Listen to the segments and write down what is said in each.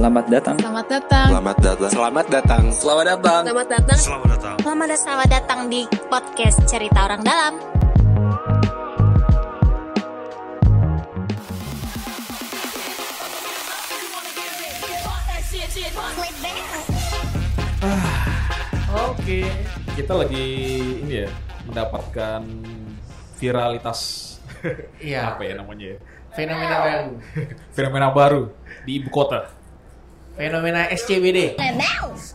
Selamat datang. Selamat datang. Selamat datang. Selamat datang. Selamat datang. Selamat datang. Selamat datang. Selamat datang. Selamat datang di podcast Cerita Orang Dalam. Oke, kita lagi ini ya mendapatkan viralitas Iya. apa ya namanya ya? Fenomena baru. Fenomena baru di ibu kota. Fenomena SCBD.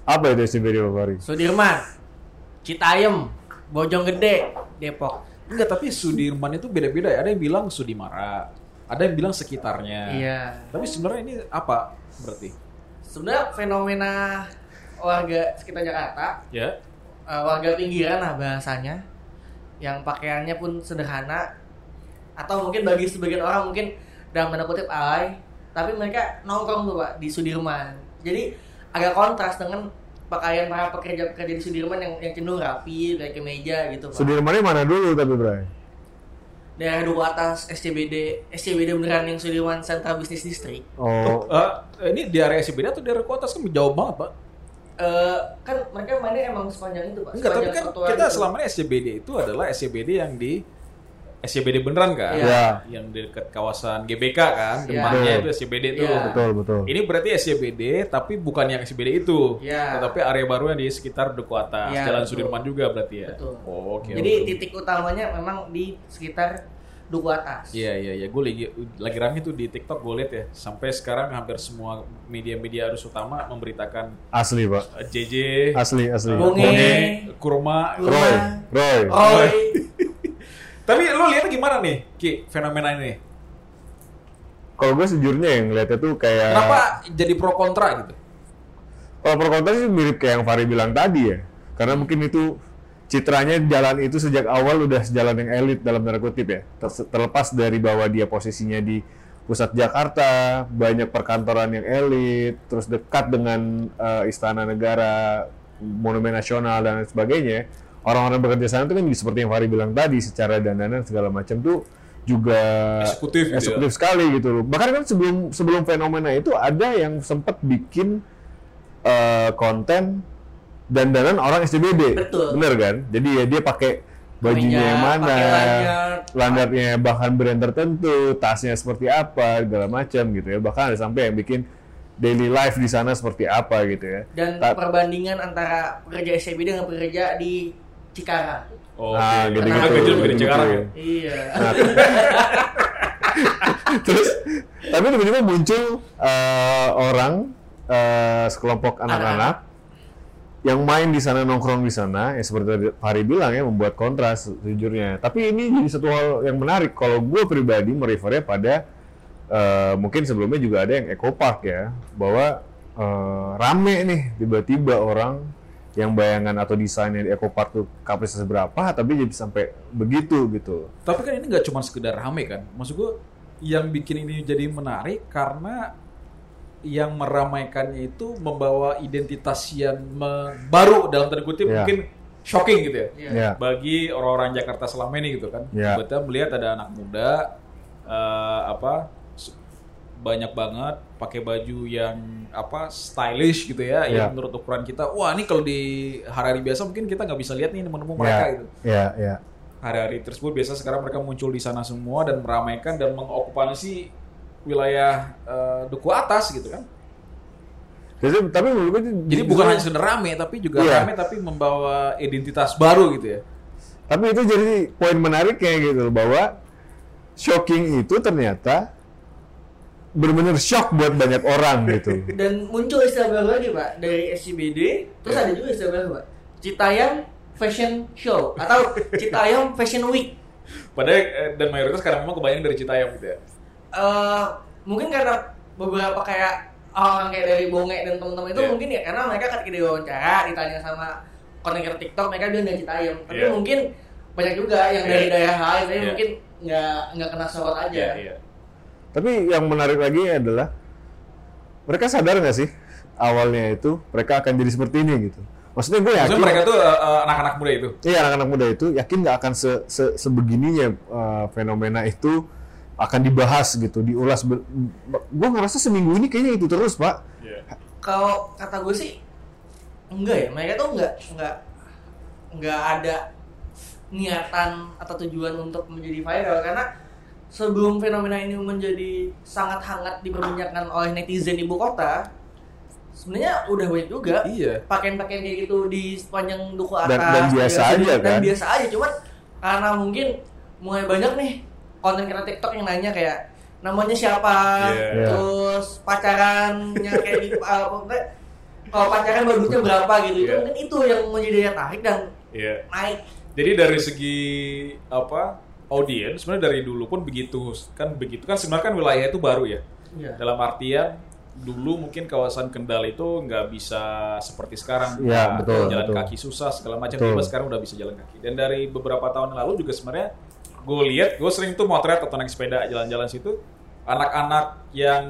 Apa itu SCBD Pak Fahri? Sudirman. Citayam. Bojonggede. Depok. Enggak, tapi Sudirman itu beda-beda ya. Ada yang bilang Sudimara, ada yang bilang sekitarnya. Iya. Tapi sebenarnya ini apa berarti? Sebenarnya fenomena warga sekitar Jakarta, Ya. eh, warga pinggiran lah bahasanya, yang pakaiannya pun sederhana, atau mungkin bagi sebagian orang mungkin dalam tanda kutip alay, tapi mereka nongkrong tuh pak di Sudirman. Jadi agak kontras dengan pakaian para pekerja-pekerja di Sudirman yang, yang cenderung rapi, kayak kemeja gitu pak. Sudirmannya mana dulu tapi Bray? daerah duku atas SCBD SCBD beneran yang Sudirman Central Business District Oh, Eh, ini di area SCBD atau di area kota kan jauh banget, Pak? Eh, kan mereka mainnya emang sepanjang itu pak Enggak, tapi sepanjang kan trotoar kita itu. selama ini SCBD itu adalah SCBD yang di SCBD beneran kan? Iya. Yang dekat kawasan GBK kan, Iya. depannya Betul. itu SCBD itu. Iya. betul betul. Ini berarti SCBD tapi bukan yang SCBD itu. Iya. Tetapi area baru yang di sekitar Duku Atas, Iya, Jalan betul. Sudirman juga berarti ya. Betul. Oh, oke. jadi oke. titik utamanya memang di sekitar duku atas Iya iya iya, gue lagi lagi rame tuh di TikTok gue liat ya. Sampai sekarang hampir semua media-media arus utama memberitakan Asli Pak. JJ, Asli asli. Bonge. Bonge, Kurma. Kurma. Roy, Roy. Roy Tapi lu lihatnya gimana nih, Ki, fenomena ini? Kalau gue sejujurnya yang ngeliatnya tuh kayak Kenapa jadi pro kontra gitu? Kalau pro kontra sih mirip kayak yang Fahri bilang tadi ya. Karena mungkin itu citranya jalan itu sejak awal udah jalan yang elit dalam tanda kutip ya. Ter- Terlepas dari bahwa dia posisinya di pusat Jakarta, banyak perkantoran yang elit, terus dekat dengan eh, istana negara, monumen nasional dan lain sebagainya. Orang-orang bekerja sana itu kan seperti yang Fahri bilang tadi, secara dandanan segala macam tuh juga Eksekutif gitu ya. eksekutif sekali gitu loh. Bahkan kan sebelum sebelum fenomena itu ada yang sempat bikin eh, konten dandanan orang SCBD. Betul. Bener kan? Jadi ya dia pakai bajunya yang mana, landarnya bahkan brand tertentu, tasnya seperti apa, segala macam gitu ya. Bahkan ada sampai yang bikin daily life di sana seperti apa gitu ya. dan Ta- perbandingan antara pekerja SCBD dengan pekerja di Cikarang Oh, Ah, oke. gitu-gitu. Karena Cikarang ya. ya. iya Nah, terus tapi tiba-tiba muncul eh, orang eh, sekelompok anak-anak yang main di sana nongkrong di sana ya seperti tadi Fahri bilang ya membuat kontras sejujurnya tapi ini jadi satu hal yang menarik kalau gue pribadi merefernya pada eh, mungkin sebelumnya juga ada yang Eco Park ya bahwa eh, rame nih tiba-tiba orang yang bayangan atau desainnya di Eco Park tuh kapasitas berapa tapi jadi sampai begitu gitu Tapi kan ini nggak cuma sekedar rame kan. Maksud gue yang bikin ini jadi menarik karena yang meramaikannya itu membawa identitas yang me- baru dalam tanda kutip Iya. mungkin shocking gitu ya. Iya. ya Bagi orang-orang Jakarta selama ini gitu kan. Iya. Kita melihat ada anak muda eh, apa banyak banget pakai baju yang apa stylish gitu ya, Iya. yang menurut ukuran kita, wah ini kalau di hari-hari biasa mungkin kita nggak bisa lihat nih nemu-nemu mereka ya, gitu ya ya hari-hari tersebut biasa sekarang mereka muncul di sana semua dan meramaikan dan mengokupasi wilayah eh, duku atas gitu kan. Jadi, tapi menurut gue itu Jadi justru- bukan hanya sekedar rame tapi juga Iya. rame tapi membawa identitas baru gitu ya. Tapi itu jadi poin menariknya gitu loh, bahwa shocking itu ternyata benar-benar shock buat banyak orang gitu. dan muncul istilah baru lagi pak dari SCBD terus ada juga istilah baru pak Citayam Fashion Show atau Citayam Fashion Week Padahal eh, dan mayoritas karena memang kebanyakan dari Citayam gitu ya. eh mungkin karena beberapa kayak orang kayak dari Bonge dan teman-teman itu Iya. mungkin ya karena mereka ketika diwawancara ditanya sama konten TikTok mereka bilang dari Citayam tapi Iya. mungkin banyak juga yang dari Iya. daerah lain tapi Iya. mungkin nggak nggak kena sorot aja Iya, iya. Tapi yang menarik lagi adalah mereka sadar nggak sih awalnya itu mereka akan jadi seperti ini gitu. Maksudnya gue yakin Maksudnya mereka tuh eh, eh, anak-anak muda itu. Iya anak-anak muda itu yakin nggak akan se, se- sebegininya uh, fenomena itu akan dibahas gitu, diulas. Gue ngerasa seminggu ini kayaknya itu terus pak. Kalau kata gue sih enggak ya, mereka tuh enggak enggak enggak ada niatan atau tujuan untuk menjadi viral karena sebelum fenomena ini menjadi sangat hangat diperbincangkan oleh netizen ibu kota sebenarnya udah banyak juga Iya. pakaian-pakaian kayak gitu di sepanjang duku atas Dan- dan biasa di aja, dan kan? biasa aja cuman karena mungkin mulai banyak nih konten kreator TikTok yang nanya kayak namanya siapa Iya. terus pacarannya kayak gitu kalau pacaran budgetnya berapa gitu itu Iya. mungkin itu yang menjadi daya tarik dan Iya. naik Jadi dari segi apa audiens sebenarnya dari dulu pun begitu kan begitu kan sebenarnya kan wilayah itu baru ya. Iya. Dalam artian dulu mungkin kawasan Kendal itu nggak bisa seperti sekarang Iya, Nggak betul, jalan betul. kaki susah segala macam tiba sekarang udah bisa jalan kaki dan dari beberapa tahun yang lalu juga sebenarnya gue lihat gue sering tuh motret atau naik sepeda jalan-jalan situ anak-anak yang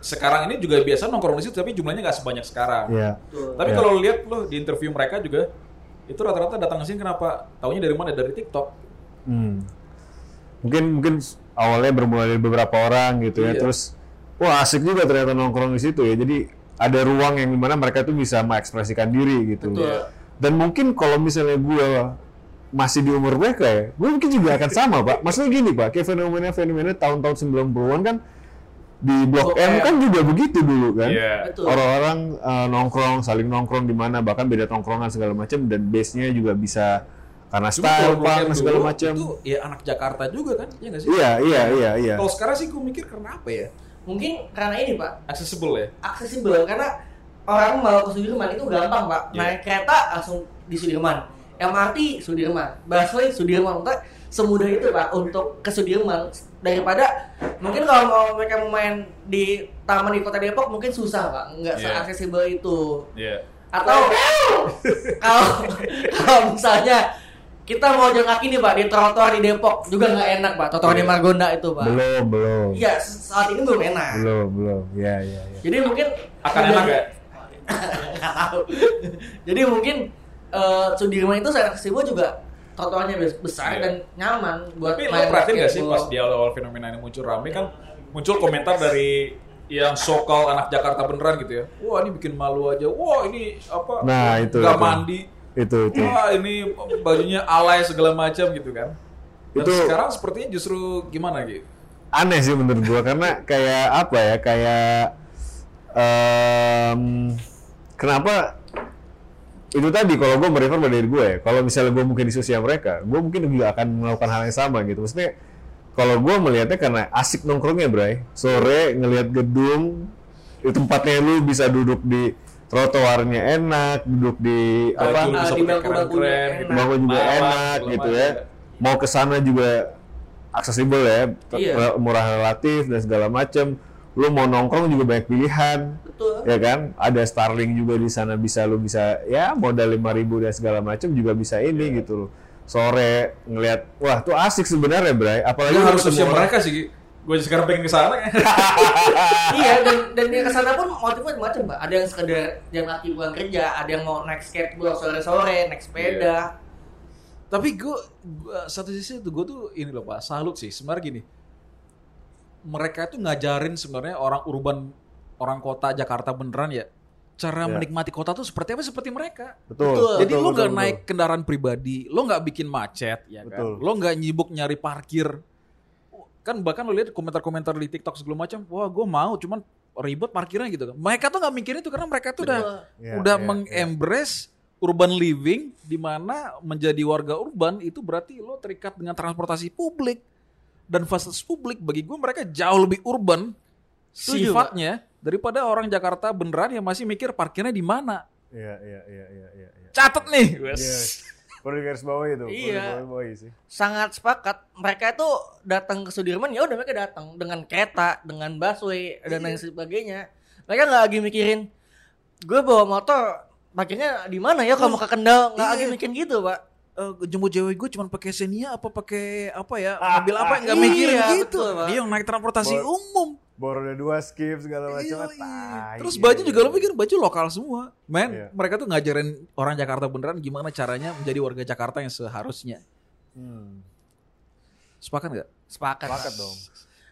sekarang ini juga biasa nongkrong di situ tapi jumlahnya nggak sebanyak sekarang Iya. Betul. tapi Ya. kalau lu lihat lo di interview mereka juga itu rata-rata datang ke sini kenapa taunya dari mana dari TikTok Hmm. Mungkin mungkin awalnya bermula dari beberapa orang gitu ya, Iya. terus wah asik juga ternyata nongkrong di situ ya. Jadi ada ruang yang di mana mereka tuh bisa mengekspresikan diri gitu. Betul. Dan mungkin kalau misalnya gue masih di umur mereka ya, gue mungkin juga akan sama pak. Maksudnya gini pak, kayak fenomena-fenomena tahun-tahun 90-an kan di Blok Blok M M. kan juga begitu dulu kan. Iya. Betul. Orang-orang uh, nongkrong, saling nongkrong di mana, bahkan beda tongkrongan segala macam dan base-nya juga bisa karena Cuma style, punk, segala macam. itu ya anak Jakarta juga kan ya nggak sih? Iya, iya, iya, iya. kalau sekarang sih gue mikir karena apa ya? Mungkin karena ini pak. Accessible ya? Aksesibel karena orang mau ke Sudirman itu gampang pak. Iya. naik kereta langsung di Sudirman. MRT Sudirman. Busway Sudirman. Maksudnya semudah itu pak untuk ke Sudirman. Daripada mungkin kalau mau mereka mau main di taman di kota Depok mungkin susah pak. Nggak Iya. seaksesibel itu. Iya. atau kalau kalau misalnya kita mau jalan kaki nih pak di trotoar di Depok juga nggak enak pak trotoar di Iya. Margonda itu pak Belum, belum. iya saat ini belum enak Belum, belum. Iya, iya, iya. jadi mungkin akan enak ya nggak tahu. Jadi mungkin eh, Sudirman itu saya Sibo juga trotoarnya bes- besar Iya. dan nyaman buat Tapi lo perhatiin gak sih pas di awal-awal fenomena ini muncul rame kan muncul komentar dari yang sokal anak Jakarta beneran gitu ya. Wah ini bikin malu aja. Wah ini apa? Nah, itu, Nggak itu. mandi. Itu, itu. Wah ini bajunya alay segala macam gitu kan. Dan Itu- sekarang sepertinya justru gimana gitu? Aneh sih menurut gua karena kayak apa ya? Kayak em, kenapa itu tadi kalau gue merefer pada diri gue ya kalau misalnya gue mungkin di sosial mereka gue mungkin juga akan melakukan hal yang sama gitu maksudnya kalau gue melihatnya karena asik nongkrongnya bray sore ngelihat gedung di tempatnya lu bisa duduk di trotoarnya enak duduk di apa Ah, di bangku-bangkunya keren-keren enak. gitu. bangun juga enak gitu ya mau ke sana juga aksesibel ya Iya. murah relatif dan segala macam lu mau nongkrong juga banyak pilihan Betul. ya kan ada Starling juga di sana bisa lu bisa ya modal 5000 dan segala macam juga bisa ini Iya. gitu loh sore ngelihat wah tuh asik sebenarnya Bray apalagi Ya lu harus sosial mereka sih. Gue sekarang pengen ke sana kan. iya dan dan yang ke sana pun motifnya macam pak. Ada yang sekedar jalan kaki pulang kerja, ada yang mau naik skateboard sore-sore, naik sepeda. Tapi gue satu sisi tuh gue tuh ini loh pak salut sih sebenarnya gini. Mereka tuh ngajarin sebenarnya orang urban orang kota Jakarta beneran ya cara Ya. menikmati kota tuh seperti apa seperti mereka. betul, Betul. Jadi betul, lo betul, nggak betul. naik kendaraan pribadi, lo nggak bikin macet ya kan, Betul. lo nggak nyibuk nyari parkir. Kan bahkan lo lihat komentar-komentar di TikTok segala macam, wah gue mau cuman ribet parkirnya gitu kan. Mereka tuh nggak mikirin itu karena mereka tuh udah. Ya, udah ya, mengembrace urban living di mana menjadi warga urban itu berarti lo terikat dengan transportasi publik dan fasilitas publik bagi gue mereka jauh lebih urban Setuju, sifatnya daripada orang Jakarta beneran yang masih mikir parkirnya di mana. Iya, iya, iya, iya, iya, iya. Catet nih. Iya. Perlu garis bawah itu, Iya. bawahi sih. Sangat sepakat. Mereka itu datang ke Sudirman ya udah mereka datang dengan kereta, dengan busway dan lain sebagainya. Mereka nggak lagi mikirin gue bawa motor parkirnya di mana ya kalau mau ke Kendal nggak Iya. lagi mikirin gitu pak. Eh, jemput cewek gue cuma pakai Xenia apa pakai apa ya Ah, mobil apa ah, nggak iya, mikirin gitu betul, Pak. dia yang naik transportasi Bo- umum Bornya dua skip segala macam. Tai, Terus iya, baju iya, juga lo iya. pikir baju lokal semua. Men, Iya. mereka tuh ngajarin orang Jakarta beneran gimana caranya menjadi warga Jakarta yang seharusnya. Hmm. Sepakat nggak? Sepakat. Sepakat Pak. dong.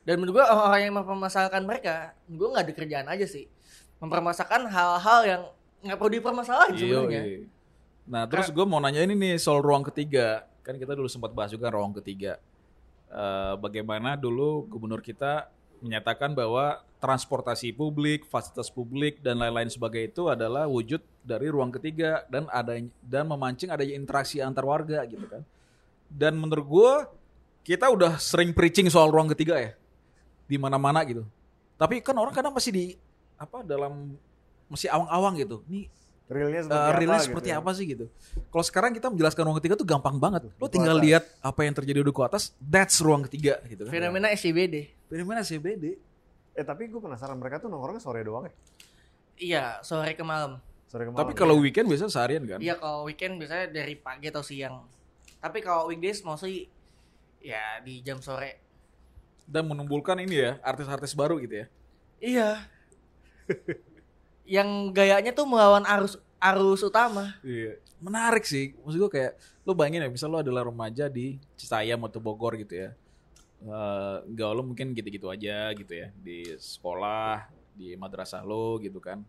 Dan menurut gue orang-orang yang mempermasalahkan mereka, gue nggak ada kerjaan aja sih. Mempermasalahkan hal-hal yang nggak perlu dipermasalahin Iya, sebenarnya. iya. Nah, terus gue mau nanya ini nih soal ruang ketiga. Kan kita dulu sempat bahas juga ruang ketiga. Eh, bagaimana dulu gubernur kita menyatakan bahwa transportasi publik, fasilitas publik dan lain-lain sebagai itu adalah wujud dari ruang ketiga dan ada dan memancing adanya interaksi antar warga gitu kan. Dan menurut gue kita udah sering preaching soal ruang ketiga ya di mana-mana gitu. Tapi kan orang kadang masih di apa dalam masih awang-awang gitu. Nih Realnya seperti uh, apa? realnya gitu seperti ya. apa sih gitu. Kalau sekarang kita menjelaskan ruang ketiga tuh gampang banget. Lo tinggal lihat apa yang terjadi di duku atas, that's ruang ketiga gitu kan. Fenomena SCBD. Fenomena CBD. Eh tapi gue penasaran mereka tuh nongkrongnya sore doang ya? Iya, sore ke malam. Sore ke Tapi malam kalau ya? weekend biasa seharian kan. Iya, kalau weekend biasanya dari pagi atau siang. Tapi kalau weekdays mostly ya di jam sore. Dan menumbuhkan ini ya, artis-artis baru gitu ya. Iya. yang gayanya tuh melawan arus arus utama. Iya. Menarik sih. Maksud gue kayak lo bayangin ya, misal lo adalah remaja di Citayam atau Bogor gitu ya. Eh gaul lo mungkin gitu-gitu aja gitu ya di sekolah, di madrasah lo gitu kan.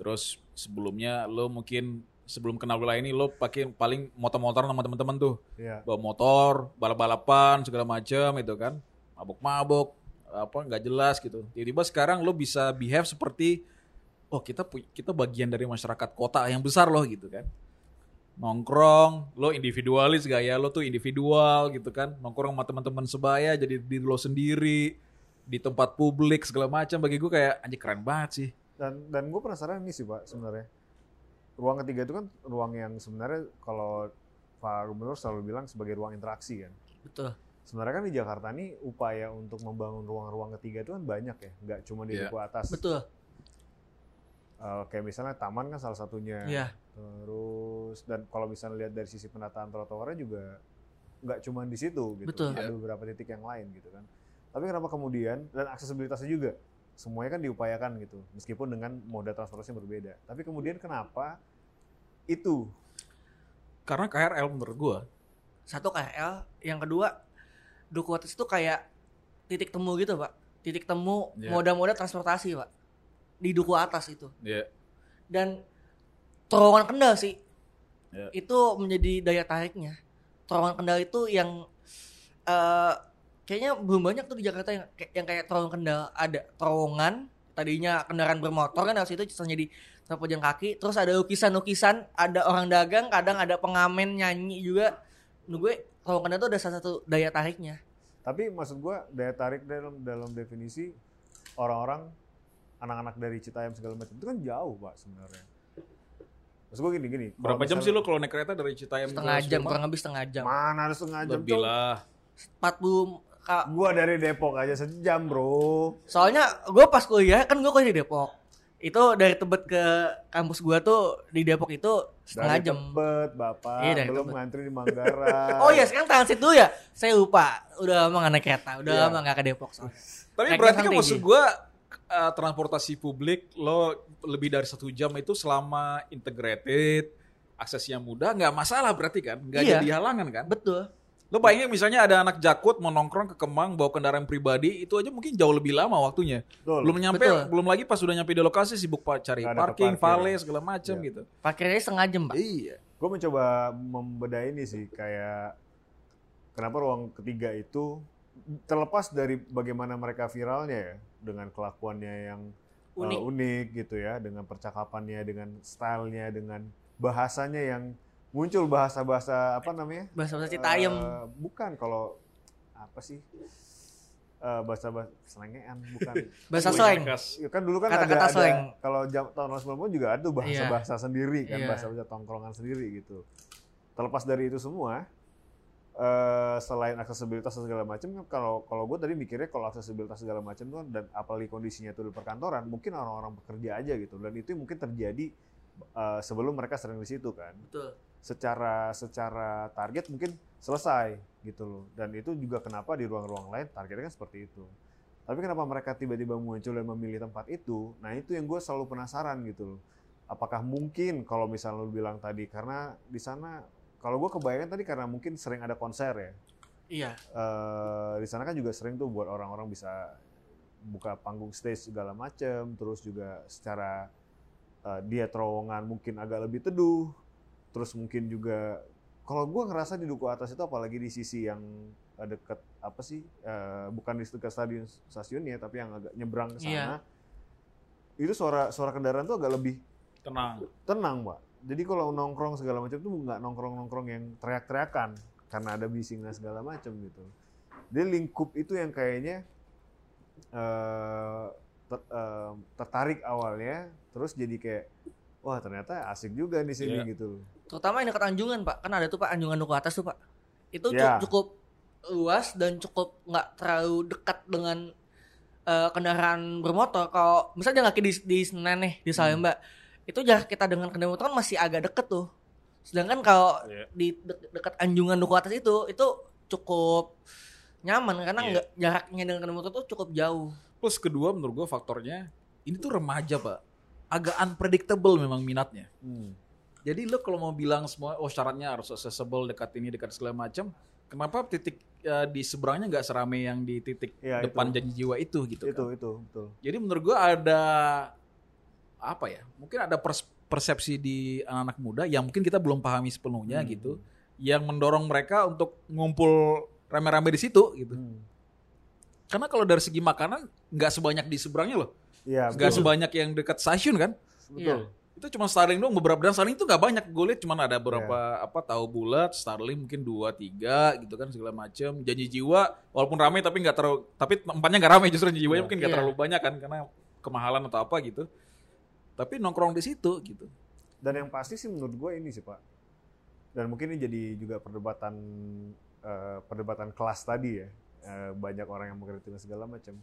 Terus sebelumnya lo mungkin sebelum kenal wilayah ini lo pakai paling motor-motoran sama teman-teman tuh. Iya. Bawa motor, balap-balapan segala macam itu kan. Mabuk-mabuk, apa nggak jelas gitu. Tiba-tiba sekarang lo bisa behave seperti oh kita kita bagian dari masyarakat kota yang besar loh gitu kan nongkrong lo individualis gaya lo tuh individual gitu kan nongkrong sama teman-teman sebaya jadi diri lo sendiri di tempat publik segala macam bagi gue kayak anjir keren banget sih Dan dan gue penasaran ini sih pak sebenarnya. Ruang ketiga itu kan ruang yang sebenarnya kalau Pak Gubernur selalu bilang sebagai ruang interaksi kan. Betul. Sebenarnya kan di Jakarta nih upaya untuk membangun ruang-ruang ketiga itu kan banyak ya, nggak cuma di duku atas. Betul. Eh, kayak misalnya taman kan salah satunya. Iya. Terus dan kalau misalnya lihat dari sisi penataan trotoarnya juga nggak cuma di situ gitu. Betul. Ada Iya. beberapa titik yang lain gitu kan. Tapi kenapa kemudian dan aksesibilitasnya juga semuanya kan diupayakan gitu, meskipun dengan moda transportasi yang berbeda. Tapi kemudian kenapa itu karena KRL menurut gue Satu KRL, yang kedua Duku Atas itu kayak titik temu gitu, Pak. Titik temu Iya. moda-moda transportasi, Pak. Di Duku Atas itu. ya Dan terowongan Kendal sih. Iya. Itu menjadi daya tariknya. Terowongan Kendal itu yang eh kayaknya belum banyak tuh di Jakarta yang kayak- yang kayak terowongan Kendal ada terowongan tadinya kendaraan bermotor kan dari situ bisa jadi pejalan kaki terus ada lukisan-lukisan ada orang dagang kadang ada pengamen nyanyi juga menurut gue terowongan Kendal itu ada salah satu daya tariknya Tapi maksud gua daya tarik dalam dalam definisi orang-orang anak-anak dari Citayam segala macam itu kan jauh pak sebenarnya. Maksud gua gini gini. berapa jam sih lo kalau naik kereta dari Citayam ke setengah jam kurang lebih setengah jam Mana ada setengah jam lebih lah 40 ka- Gua dari Depok aja sejam bro. Soalnya gue pas kuliah kan gue kuliah di Depok. Itu dari Tebet ke kampus gua tuh di Depok itu setengah Dari jam. Tebet bapak Iya, dari belum Tebet. ngantri di Manggarai. Oh iya sekarang transit dulu ya. Saya lupa. Udah lama gak naik kereta. Udah Iya. lama gak ke Depok soalnya. Tapi Naiknya berarti kan maksud sih. Gue transportasi publik lo lebih dari satu jam itu selama integrated aksesnya mudah nggak masalah berarti kan nggak Iya. jadi halangan kan Betul. lo bayangin misalnya ada anak jakut mau nongkrong ke Kemang bawa kendaraan pribadi itu aja mungkin jauh lebih lama waktunya Betul. belum nyampe Betul. belum lagi pas sudah nyampe di lokasi sibuk pak cari Nggak parking vale segala macam Iya. gitu Parkirnya setengah jam, Pak. iya Gue mencoba membedah ini sih kayak kenapa ruang ketiga itu terlepas dari bagaimana mereka viralnya ya dengan kelakuannya yang uh, Unik. unik gitu ya, dengan percakapannya, dengan stylenya, dengan bahasanya yang muncul bahasa-bahasa apa namanya? Bahasa-bahasa Citayam. Eh, bukan kalau apa sih? Eh, bahasa-bahasa selengean bukan. Bahasa slang. ngekas. Ya kan dulu kan Kata-kata ada, ada slang. kalau jam tahun 90 juga ada tuh bahasa-bahasa sendiri kan, Iya. bahasa-bahasa tongkrongan sendiri gitu. Terlepas dari itu semua, eh selain aksesibilitas dan segala macam kan kalau kalau gue tadi mikirnya kalau aksesibilitas segala macam tuh dan apalagi kondisinya itu di perkantoran, mungkin orang-orang bekerja aja gitu. Dan itu mungkin terjadi eh, sebelum mereka sering di situ kan. Betul. secara secara target mungkin selesai gitu loh. Dan itu juga kenapa di ruang-ruang lain targetnya kan seperti itu. Tapi kenapa mereka tiba-tiba muncul dan memilih tempat itu? Nah itu yang gue selalu penasaran gitu loh. Apakah mungkin kalau misalnya lu bilang tadi karena di sana kalau gue kebayangkan tadi karena mungkin sering ada konser ya Iya. eh, di sana kan juga sering tuh buat orang-orang bisa buka panggung stage segala macem, terus juga secara eh, dia terowongan mungkin agak lebih teduh, terus mungkin juga kalau gua ngerasa di duku atas itu apalagi di sisi yang eh, deket apa sih, eh, bukan di dekat stadion stasiunnya tapi yang agak nyebrang ke sana, Iya. itu suara suara kendaraan tuh agak lebih Tenang. tenang pak. Jadi kalau nongkrong segala macam tuh nggak nongkrong-nongkrong yang teriak-teriakan karena ada bising dan segala macam gitu. Dia lingkup itu yang kayaknya eh, ter- eh, tertarik awalnya, terus jadi kayak wah ternyata asik juga di sini Iya. gitu. Terutama yang dekat Anjungan, Pak. Kan ada tuh Pak Anjungan Duku Atas tuh, Pak. Itu cu- Ya. cukup luas dan cukup nggak terlalu dekat dengan eh, kendaraan bermotor. Kalau misalnya kaki di, di Senen nih, di Salemba, itu jarak kita dengan kendaraan motor kan masih agak deket tuh. Sedangkan kalau Iya. di de- dekat Anjungan Duku Atas itu, itu cukup nyaman karena Iya. nggak jaraknya dengan kendaraan motor tuh cukup jauh. Plus kedua menurut gue faktornya ini tuh remaja pak, agak unpredictable memang minatnya. Hmm. Jadi lo kalau mau bilang semua, oh syaratnya harus accessible dekat ini dekat segala macam, kenapa titik eh, di seberangnya nggak serame yang di titik Iya, depan itu. janji jiwa itu gitu Itu kan? itu betul. Jadi menurut gua ada apa ya? Mungkin ada pers- persepsi di anak-anak muda yang mungkin kita belum pahami sepenuhnya Hmm. gitu, yang mendorong mereka untuk ngumpul rame-rame di situ gitu. Hmm. Karena kalau dari segi makanan nggak sebanyak di seberangnya loh, Iya, nggak betul. sebanyak yang dekat stasiun kan? betul. Itu cuma Starling doang beberapa dan Starling itu nggak banyak. Gue lihat cuma ada beberapa apa tahu bulat, Starling mungkin dua tiga gitu kan segala macam. Janji jiwa walaupun ramai tapi nggak terlalu tapi tempatnya nggak ramai justru janji jiwanya Iya. mungkin nggak Iya. terlalu banyak kan karena kemahalan atau apa gitu. Tapi nongkrong di situ gitu. Dan yang pasti sih menurut gue ini sih pak. Dan mungkin ini jadi juga perdebatan eh, perdebatan kelas tadi ya. Eh, banyak orang yang mengkritik segala macam.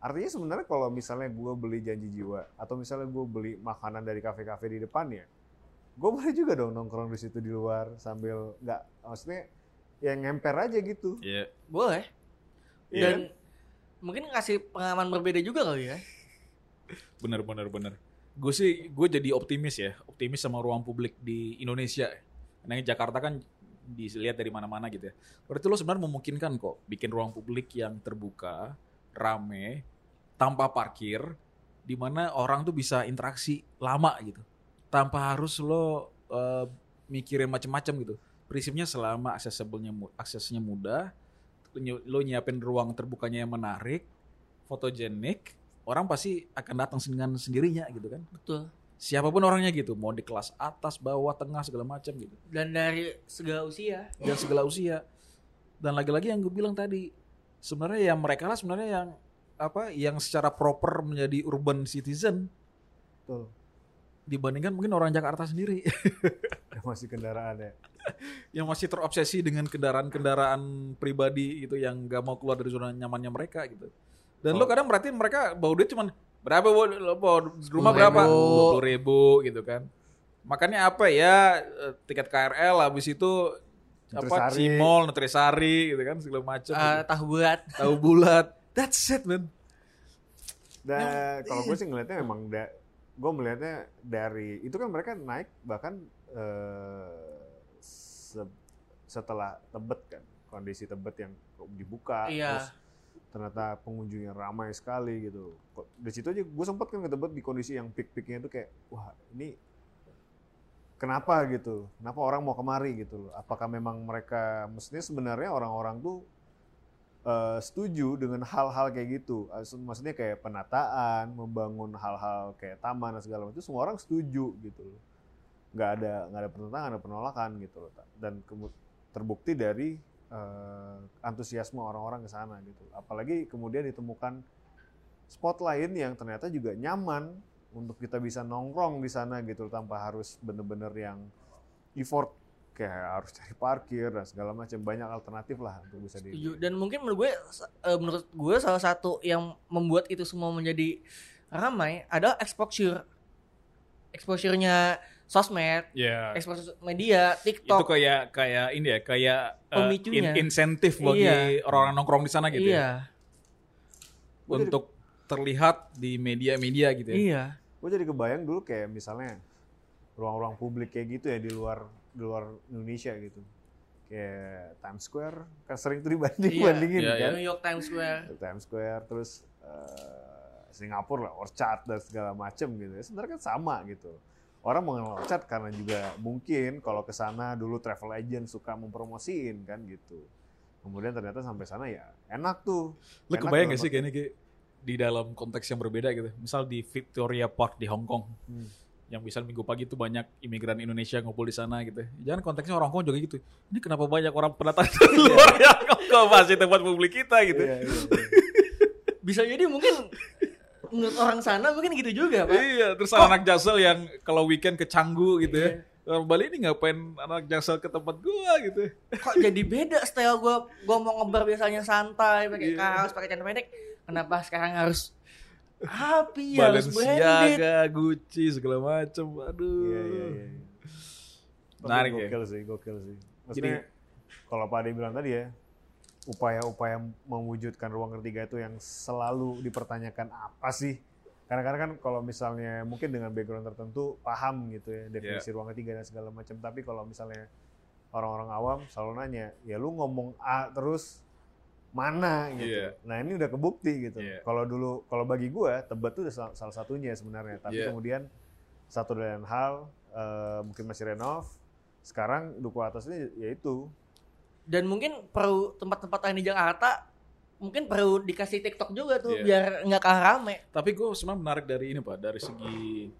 Artinya sebenarnya kalau misalnya gue beli janji jiwa atau misalnya gue beli makanan dari kafe-kafe di depannya, gue boleh juga dong nongkrong di situ di luar sambil nggak maksudnya yang ngemper aja gitu. Iya. Boleh. Iya Dan mungkin ngasih pengalaman berbeda juga kali ya. Bener bener bener. Gue sih gue jadi optimis ya, optimis sama ruang publik di Indonesia. Karena Jakarta kan dilihat dari mana-mana gitu ya. Berarti lo sebenarnya memungkinkan kok bikin ruang publik yang terbuka, rame, tanpa parkir, di mana orang tuh bisa interaksi lama gitu, tanpa harus lo eh, mikirin macem-macem gitu. Prinsipnya selama aksesibelnya aksesnya mudah, lo nyiapin ruang terbukanya yang menarik, fotogenik, orang pasti akan datang dengan sendirinya gitu kan. Betul. Siapa pun orangnya gitu, mau di kelas atas, bawah, tengah segala macam gitu. Dan dari segala usia. Dan segala usia. Dan lagi-lagi yang gue bilang tadi, sebenarnya yang mereka lah sebenarnya yang apa yang secara proper menjadi urban citizen Betul. dibandingkan mungkin orang Jakarta sendiri Yang masih kendaraan ya. yang masih terobsesi dengan kendaraan-kendaraan pribadi gitu yang gak mau keluar dari zona nyamannya mereka gitu. Dan lo Oh. kadang berarti mereka bawa duit cuman berapa bu, lo bawa rumah 10.000. berapa? Dua puluh ribu gitu kan. Makanya apa ya eh, tiket KRL habis itu apa. Cimol, Nutrisari gitu kan segala macam. Eh, tahu buat. Tahu bulat. That's it man. Dan kalau gue sih ngelihatnya memang da, gue melihatnya dari itu kan mereka naik bahkan eh, se- setelah Tebet kan kondisi Tebet yang dibuka Iya. terus ternyata pengunjungnya ramai sekali gitu. Di situ aja gue sempat kan ke Tebet di kondisi yang peak-peaknya itu kayak wah ini kenapa gitu? Kenapa orang mau kemari gitu? Apakah memang mereka mestinya sebenarnya orang-orang tuh eh, setuju dengan hal-hal kayak gitu. Eh, Maksudnya kayak penataan, membangun hal-hal kayak taman dan segala macam itu semua orang setuju gitu loh. Nggak ada nggak ada penentangan, ada penolakan gitu loh. Dan terbukti dari eh, antusiasme orang-orang ke sana gitu. Apalagi kemudian ditemukan spot lain yang ternyata juga nyaman untuk kita bisa nongkrong di sana gitu tanpa harus bener-bener yang effort kayak harus cari parkir dan segala macam banyak alternatif lah untuk bisa di. Dan mungkin menurut gue eh, menurut gue salah satu yang membuat itu semua menjadi ramai adalah exposure. Exposure-nya sosmed, Ya. exposure media, Itu TikTok. kayak kayak ini ya, kayak eh, Pemicunya. in- insentif bagi Iya. orang-orang nongkrong di sana gitu ya. iya. Jadi- Untuk terlihat di media-media gitu ya. Iya. gue jadi kebayang dulu kayak misalnya ruang-ruang publik kayak gitu ya di luar di luar Indonesia gitu kayak Times Square kan sering tuh dibanding Iya. bandingin Iya, kan New York Times Square. Times Square terus eh, Singapura lah Orchard dan segala macem gitu ya sebenarnya kan sama gitu orang mengenal Orchard karena juga mungkin kalau ke sana dulu travel agent suka mempromosiin kan gitu kemudian ternyata sampai sana ya enak tuh Lu kebayang gak sih kayaknya kayak di dalam konteks yang berbeda gitu. Misal di Victoria Park di Hong Kong. Hmm. Yang bisa minggu pagi tuh banyak imigran Indonesia ngumpul di sana gitu. Jangan konteksnya orang Hong Kong juga gitu. Ini kenapa banyak orang pendatang dari luar yang ke masih tempat publik kita gitu. Iya, iya, iya. Bisa jadi mungkin menurut orang sana mungkin gitu juga, Pak. Iya, terus anak jaksel yang kalau weekend ke Canggu gitu ya. Orang Bali ini ngapain anak jaksel ke tempat gua gitu. Kok jadi beda style gua gua mau ngebar biasanya santai, pakai Iya. kaos, pakai celana pendek. Kenapa sekarang harus api harus branded? Balenciaga, Gucci segala macem. Aduh. Iya, iya, iya. Tapi Menarik ya. gokil sih, gokil sih. Maksudnya kalau Pak Ade bilang tadi ya, upaya-upaya mewujudkan ruang ketiga itu yang selalu dipertanyakan apa sih? Kadang-kadang kan kalau misalnya mungkin dengan background tertentu paham gitu ya definisi Iya. ruang ketiga dan segala macam. Tapi kalau misalnya orang-orang awam selalu nanya, ya lu ngomong A terus mana gitu. Iya. Nah ini udah kebukti gitu. Iya. Kalau dulu, kalau bagi gua Tebet tuh udah sal- salah satunya sebenarnya. Tapi Iya. kemudian satu dan hal eh, mungkin masih renov. Sekarang duku atasnya yaitu Dan mungkin perlu tempat-tempat lain di Jakarta mungkin perlu dikasih TikTok juga tuh Iya. biar nggak kalah rame. Tapi gue sebenarnya menarik dari ini pak, dari segi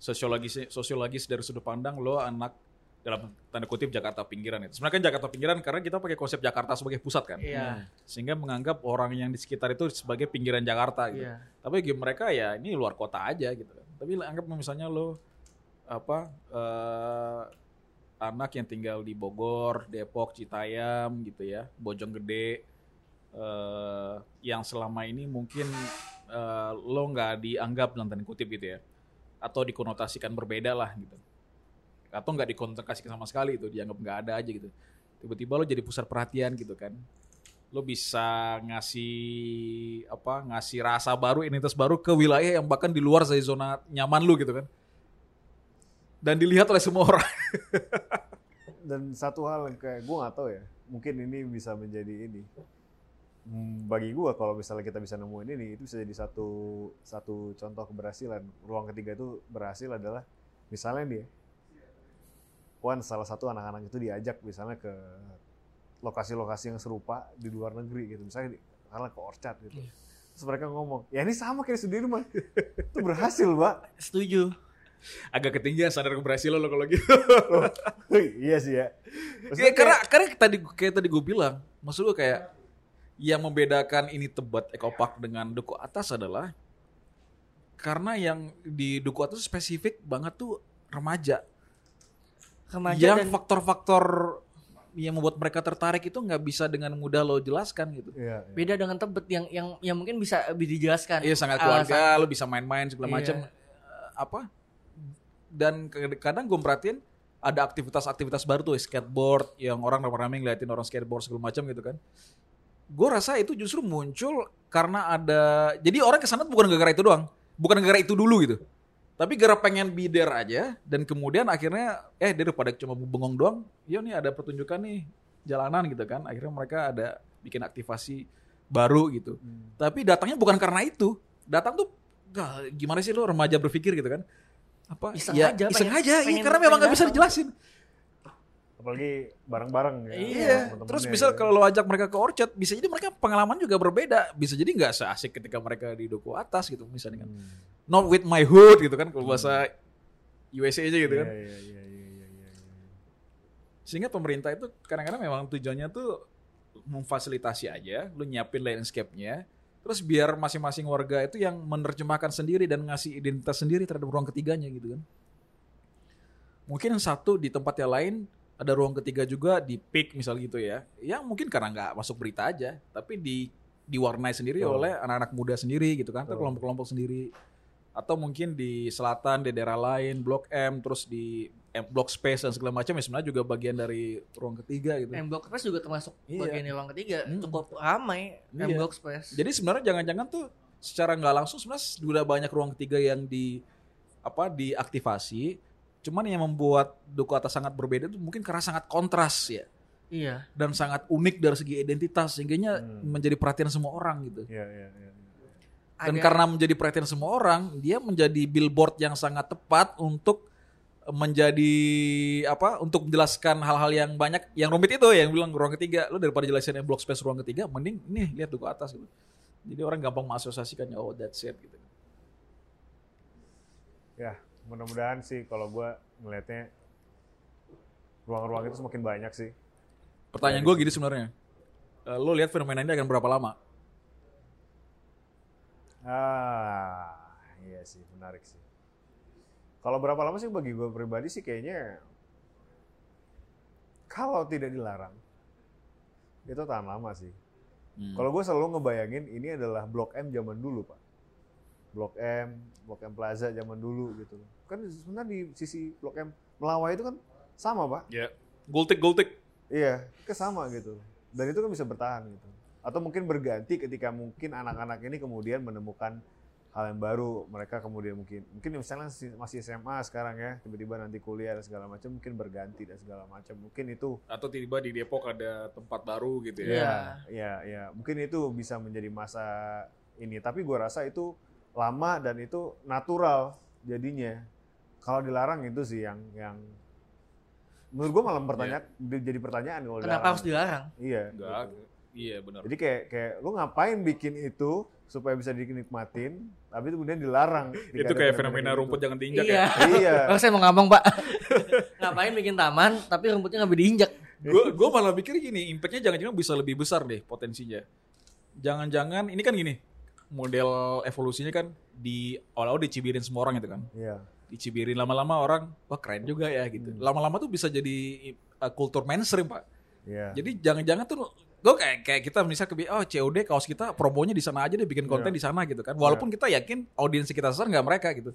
sosiologis sosiologis dari sudut pandang lo anak dalam tanda kutip Jakarta pinggiran itu. Sebenarnya kan Jakarta pinggiran karena kita pakai konsep Jakarta sebagai pusat kan, Iya. sehingga menganggap orang yang di sekitar itu sebagai pinggiran Jakarta gitu. Iya. Tapi bagi mereka ya ini luar kota aja gitu. Tapi anggap misalnya lo apa eh, anak yang tinggal di Bogor, Depok, Citayam gitu ya, Bojonggede eh, yang selama ini mungkin eh, lo nggak dianggap dalam kutip gitu ya, atau dikonotasikan berbeda lah gitu, atau nggak dikonotasikan sama sekali itu dianggap nggak ada aja gitu. Tiba-tiba lo jadi pusat perhatian gitu kan, lo bisa ngasih apa ngasih rasa baru identitas baru ke wilayah yang bahkan di luar dari zona nyaman lu gitu kan dan dilihat oleh semua orang. Dan satu hal yang kayak gue nggak tahu ya mungkin ini bisa menjadi ini. Hmm, bagi gue kalau misalnya kita bisa nemuin ini itu bisa jadi satu satu contoh keberhasilan. Ruang ketiga itu berhasil adalah misalnya dia Wan salah satu anak-anak itu diajak misalnya ke lokasi-lokasi yang serupa di luar negeri gitu. Misalnya di- karena ke Orchard gitu. Terus mereka ngomong ya ini sama kayak di Sudirman itu berhasil pak Setuju. Agak ketinggian sadar keberhasilan lo kalau gitu iya sih ya Kayak- Maksudnya karena karena tadi kayak tadi gue bilang maksud gue kayak yang membedakan ini tebet ekopark dengan duku atas adalah karena yang di duku atas spesifik banget tuh remaja Remaja yang dan faktor-faktor yang membuat mereka tertarik itu nggak bisa dengan mudah lo jelaskan gitu Iya, iya. beda dengan Tebet yang yang yang mungkin bisa lebih dijelaskan. Iya sangat Alasan- keluarga, lo bisa main-main segala Iya. macam. Eh, Apa? Dan kadang gue merhatiin ada aktivitas-aktivitas baru tuh skateboard yang orang rame-rame ngeliatin orang skateboard segala macam gitu kan. Gue rasa itu justru muncul karena ada jadi orang ke sana bukan gara-gara itu doang, bukan gara-gara itu dulu gitu. Tapi gara pengen there aja dan kemudian akhirnya eh daripada cuma bengong doang, ya nih ada pertunjukan nih jalanan gitu kan. Akhirnya mereka ada bikin aktivasi baru gitu. Hmm. Tapi datangnya bukan karena itu. Datang tuh "Gah, gimana sih lo remaja berpikir gitu kan? Apa? Iseng ya, aja, iseng pengen- aja. Iya, pengen- karena memang nggak bisa dijelasin. apalagi bareng-bareng ya Iya. temen-temennya Terus misal ya. kalau lo ajak mereka ke Orchard, bisa jadi mereka pengalaman juga berbeda. Bisa jadi nggak seasik ketika mereka di duku atas gitu misalnya kan. Hmm. Not with my hood gitu kan kalau bahasa USA aja gitu kan. Iya, iya, iya, iya, iya, iya, iya. Sehingga pemerintah itu kadang-kadang memang tujuannya tuh memfasilitasi aja, lu nyiapin landscape-nya, terus biar masing-masing warga itu yang menerjemahkan sendiri dan ngasih identitas sendiri terhadap ruang ketiganya gitu kan. Mungkin satu di tempat yang lain ada ruang ketiga juga di peak misal gitu ya. Yang mungkin karena nggak masuk berita aja, tapi di diwarnai sendiri Betul. oleh anak-anak muda sendiri gitu kan, atau kelompok-kelompok sendiri. Atau mungkin di selatan, di daerah lain, Blok M, terus di M, Blok Space dan segala macam ya sebenarnya juga bagian dari ruang ketiga gitu. M Block Space juga termasuk Iya. bagian yang ruang ketiga. Hmm. Cukup ramai M Iya. Block Space. Jadi sebenarnya jangan-jangan tuh secara nggak langsung sebenarnya sudah banyak ruang ketiga yang di apa diaktifasi. Cuman yang membuat duku atas sangat berbeda itu mungkin karena sangat kontras ya. Iya. dan sangat unik dari segi identitas sehingga menjadi perhatian semua orang gitu. Iya, iya, iya. Dan Ada- karena menjadi perhatian semua orang, dia menjadi billboard yang sangat tepat untuk menjadi apa? Untuk menjelaskan hal-hal yang banyak, yang rumit itu yang bilang ruang ketiga. Lu daripada jelasin yang block space ruang ketiga, mending nih lihat tuh ke atas gitu. Jadi orang gampang mengasosiasikannya, oh that's it gitu. Ya, mudah-mudahan sih kalau gua ngelihatnya ruang-ruang itu semakin banyak sih. Pertanyaan gue gini sebenarnya, Eh, lu lihat fenomena ini akan berapa lama? Ah, iya sih, menarik sih. Kalau berapa lama sih bagi gue pribadi sih kayaknya kalau tidak dilarang itu tahan lama sih. Hmm. Kalau gue selalu ngebayangin ini adalah Blok M zaman dulu pak. Blok M, Blok M Plaza zaman dulu gitu. Kan sebenarnya di sisi Blok M Melawai itu kan sama pak. Ya, gultik gultik. Iya, ke sama gitu. Dan itu kan bisa bertahan gitu. Atau mungkin berganti ketika mungkin anak-anak ini kemudian menemukan hal yang baru. Mereka kemudian mungkin mungkin misalnya si- masih SMA sekarang ya, tiba-tiba nanti kuliah dan segala macam mungkin berganti dan segala macam. Mungkin itu Atau tiba-tiba di Depok ada tempat baru gitu ya. Iya. ya, ya, mungkin itu bisa menjadi masa ini. Tapi gua rasa itu lama dan itu natural jadinya. Kalau dilarang itu sih yang yang menurut gua malah pertanyaan jadi pertanyaan kalau Kenapa dilarang. harus dilarang? Iya. Enggak. gitu. Iya benar. Jadi kayak kayak lu ngapain bikin itu supaya bisa dinikmatin, tapi itu kemudian dilarang. Itu kayak fenomena rumput jangan diinjak Iya. ya. Iya. Oh, saya mau ngomong, Pak. Ngapain bikin taman tapi rumputnya nggak boleh diinjak? gue gue malah pikir gini, impactnya jangan-jangan bisa lebih besar deh potensinya. Jangan-jangan ini kan gini, model evolusinya kan di awal-awal dicibirin semua orang itu kan. Iya. Dicibirin lama-lama orang, wah keren juga ya gitu. Lama-lama tuh bisa jadi uh, kultur mainstream pak. Iya. Jadi jangan-jangan tuh gue kayak kayak kita misal ke oh COD kaos kita promonya di sana aja deh bikin konten Iya. di sana gitu kan. Walaupun kita yakin audiens kita besar nggak mereka gitu.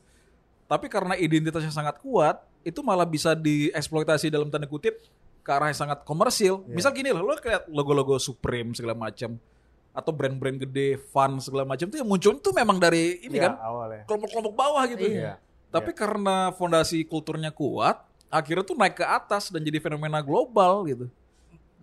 Tapi karena identitasnya sangat kuat, itu malah bisa dieksploitasi dalam tanda kutip ke arah yang sangat komersil. Iya. Misal gini loh, lo kayak logo-logo Supreme segala macam atau brand-brand gede, fun segala macam tuh yang muncul tuh memang dari ini Iya, kan awalnya. kelompok-kelompok bawah gitu. Iya. Tapi karena fondasi kulturnya kuat, akhirnya tuh naik ke atas dan jadi fenomena global gitu.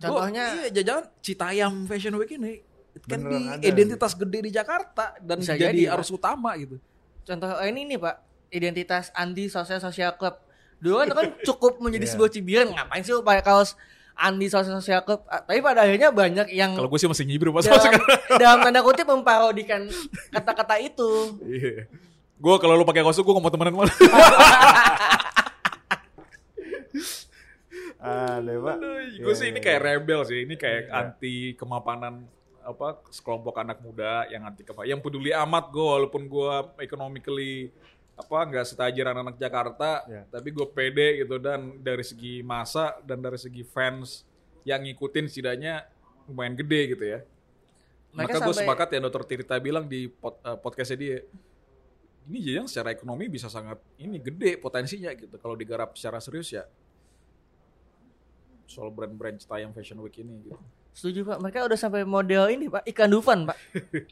Contohnya- Gua, iya jajan Citayam Fashion Week ini Beneran ada identitas gede di Jakarta dan Bisa jadi, jadi, Pak. arus utama gitu. Contoh eh, ini nih, Pak. Identitas anti sosial sosial club. Dulu kan, kan cukup menjadi Iya. sebuah cibiran. Ngapain sih lu pakai kaos anti sosial sosial club? Ah, Tapi pada akhirnya banyak yang Kalau gue sih masih nyibir pas dalam, dalam tanda kutip memparodikan kata-kata itu. Iya. Gue kalau lu pakai kaos gue gak mau temenan malah. Ada, Pak. gue sih ini iya, kayak iya. rebel sih. Ini kayak Iya. anti kemapanan apa sekelompok anak muda yang anti kemapanan. Yang peduli amat gue walaupun gue economically apa nggak setajir anak-anak Jakarta, Iya. tapi gue pede gitu dan dari segi masa dan dari segi fans yang ngikutin setidaknya lumayan gede gitu ya. Mereka Maka gue sampai- sepakat ya Dr. Tirta bilang di pod, eh, podcastnya dia, ini yang secara ekonomi bisa sangat ini gede potensinya gitu kalau digarap secara serius ya. Soal brand-brand Citayam Fashion Week ini gitu. Setuju, Pak. Mereka udah sampai model ini, Pak. Ikan Dufan, Pak.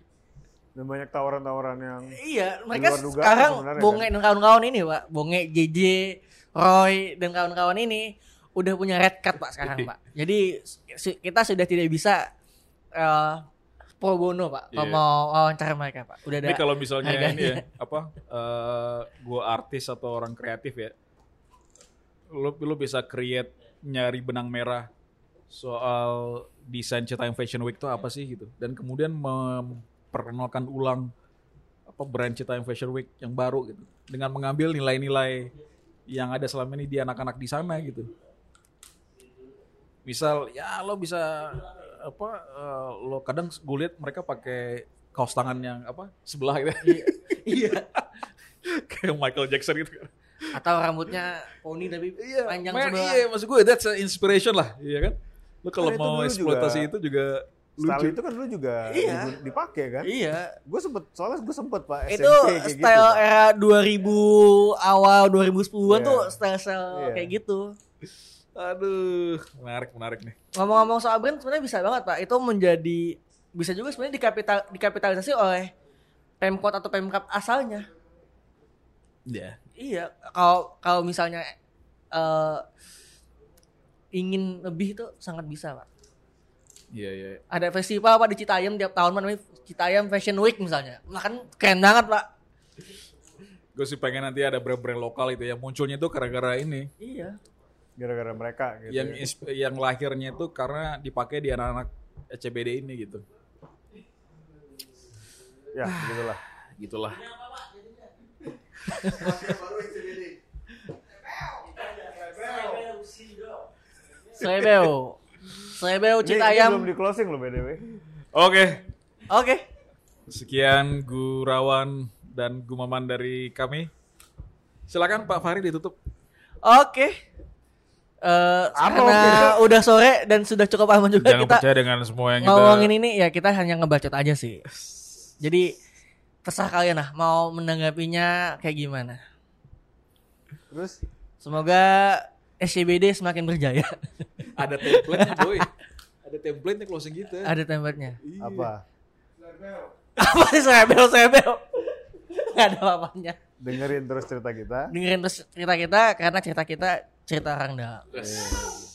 Dan banyak tawaran-tawaran yang Iya, mereka luar dugaan sekarang Bonge kan? dan kawan-kawan ini, Pak. Bonge, JJ, Roy dan kawan-kawan ini udah punya red card, Pak, sekarang, Pak. Jadi kita sudah tidak bisa eh, pro bono, Pak, kalau Iya. mau wawancara mereka, Pak. Udah ada Ini kalau misalnya harganya. ini ya, apa, eh gue artis atau orang kreatif ya, lo, lo bisa create nyari benang merah soal desain Citayam Fashion Week itu apa sih gitu, dan kemudian memperkenalkan ulang apa brand Citayam Fashion Week yang baru gitu, dengan mengambil nilai-nilai yang ada selama ini di anak-anak di sana gitu. Misal ya lo bisa apa eh, lo kadang gue lihat mereka pakai kaos tangan yang apa sebelah gitu Iya. kayak Michael Jackson gitu kan. Atau rambutnya poni tapi panjang Man, sebelah. iya maksud gue that's an inspiration lah, iya kan? Lo kalau Kan itu mau eksploitasi juga- itu juga style lucu. itu kan dulu juga Iya. dipakai kan? Iya. Gue sempet soalnya gue sempet pak SMP Itu kayak gitu, style Pak. era 2000 awal 2010-an Iya. tuh style-style Iya. kayak gitu. Aduh, menarik menarik nih. Ngomong-ngomong soal brand sebenarnya bisa banget Pak. Itu menjadi bisa juga sebenarnya dikapital dikapitalisasi oleh Pemkot atau Pemkap asalnya. Iya. Iya, kalau kalau misalnya eh ingin lebih tuh sangat bisa pak. Iya iya. Ada festival pak di Citayam tiap tahun namanya Citayam Fashion Week misalnya. Nah kan keren banget pak. Gue sih pengen nanti ada brand-brand lokal itu yang munculnya tuh gara-gara ini. Iya. Gara-gara mereka gitu. Yang ya. yang lahirnya itu karena dipakai di anak-anak ECBD ini gitu. Ya, begitulah. Gitulah. Slebeo. Slebeo Ini, ini Citayam. belum di closing loh BDW. Oke. Oke. Sekian Gurawan dan Gumaman dari kami. Silakan Pak Fahri ditutup. Oke. Eh karena udah sore dan sudah cukup aman juga Jangan kita percaya dengan semua yang kita ngomongin ini ya kita hanya ngebacot aja sih. Jadi terserah kalian lah mau menanggapinya kayak gimana. Terus Semoga SCBD semakin berjaya. ada template boy. Ada template closing kita. Ada template-nya. apa? Apa sih sebel sebel? Gak ada apa-apanya. Dengerin terus cerita kita. Dengerin terus cerita kita karena cerita kita cerita orang dalam. Yes.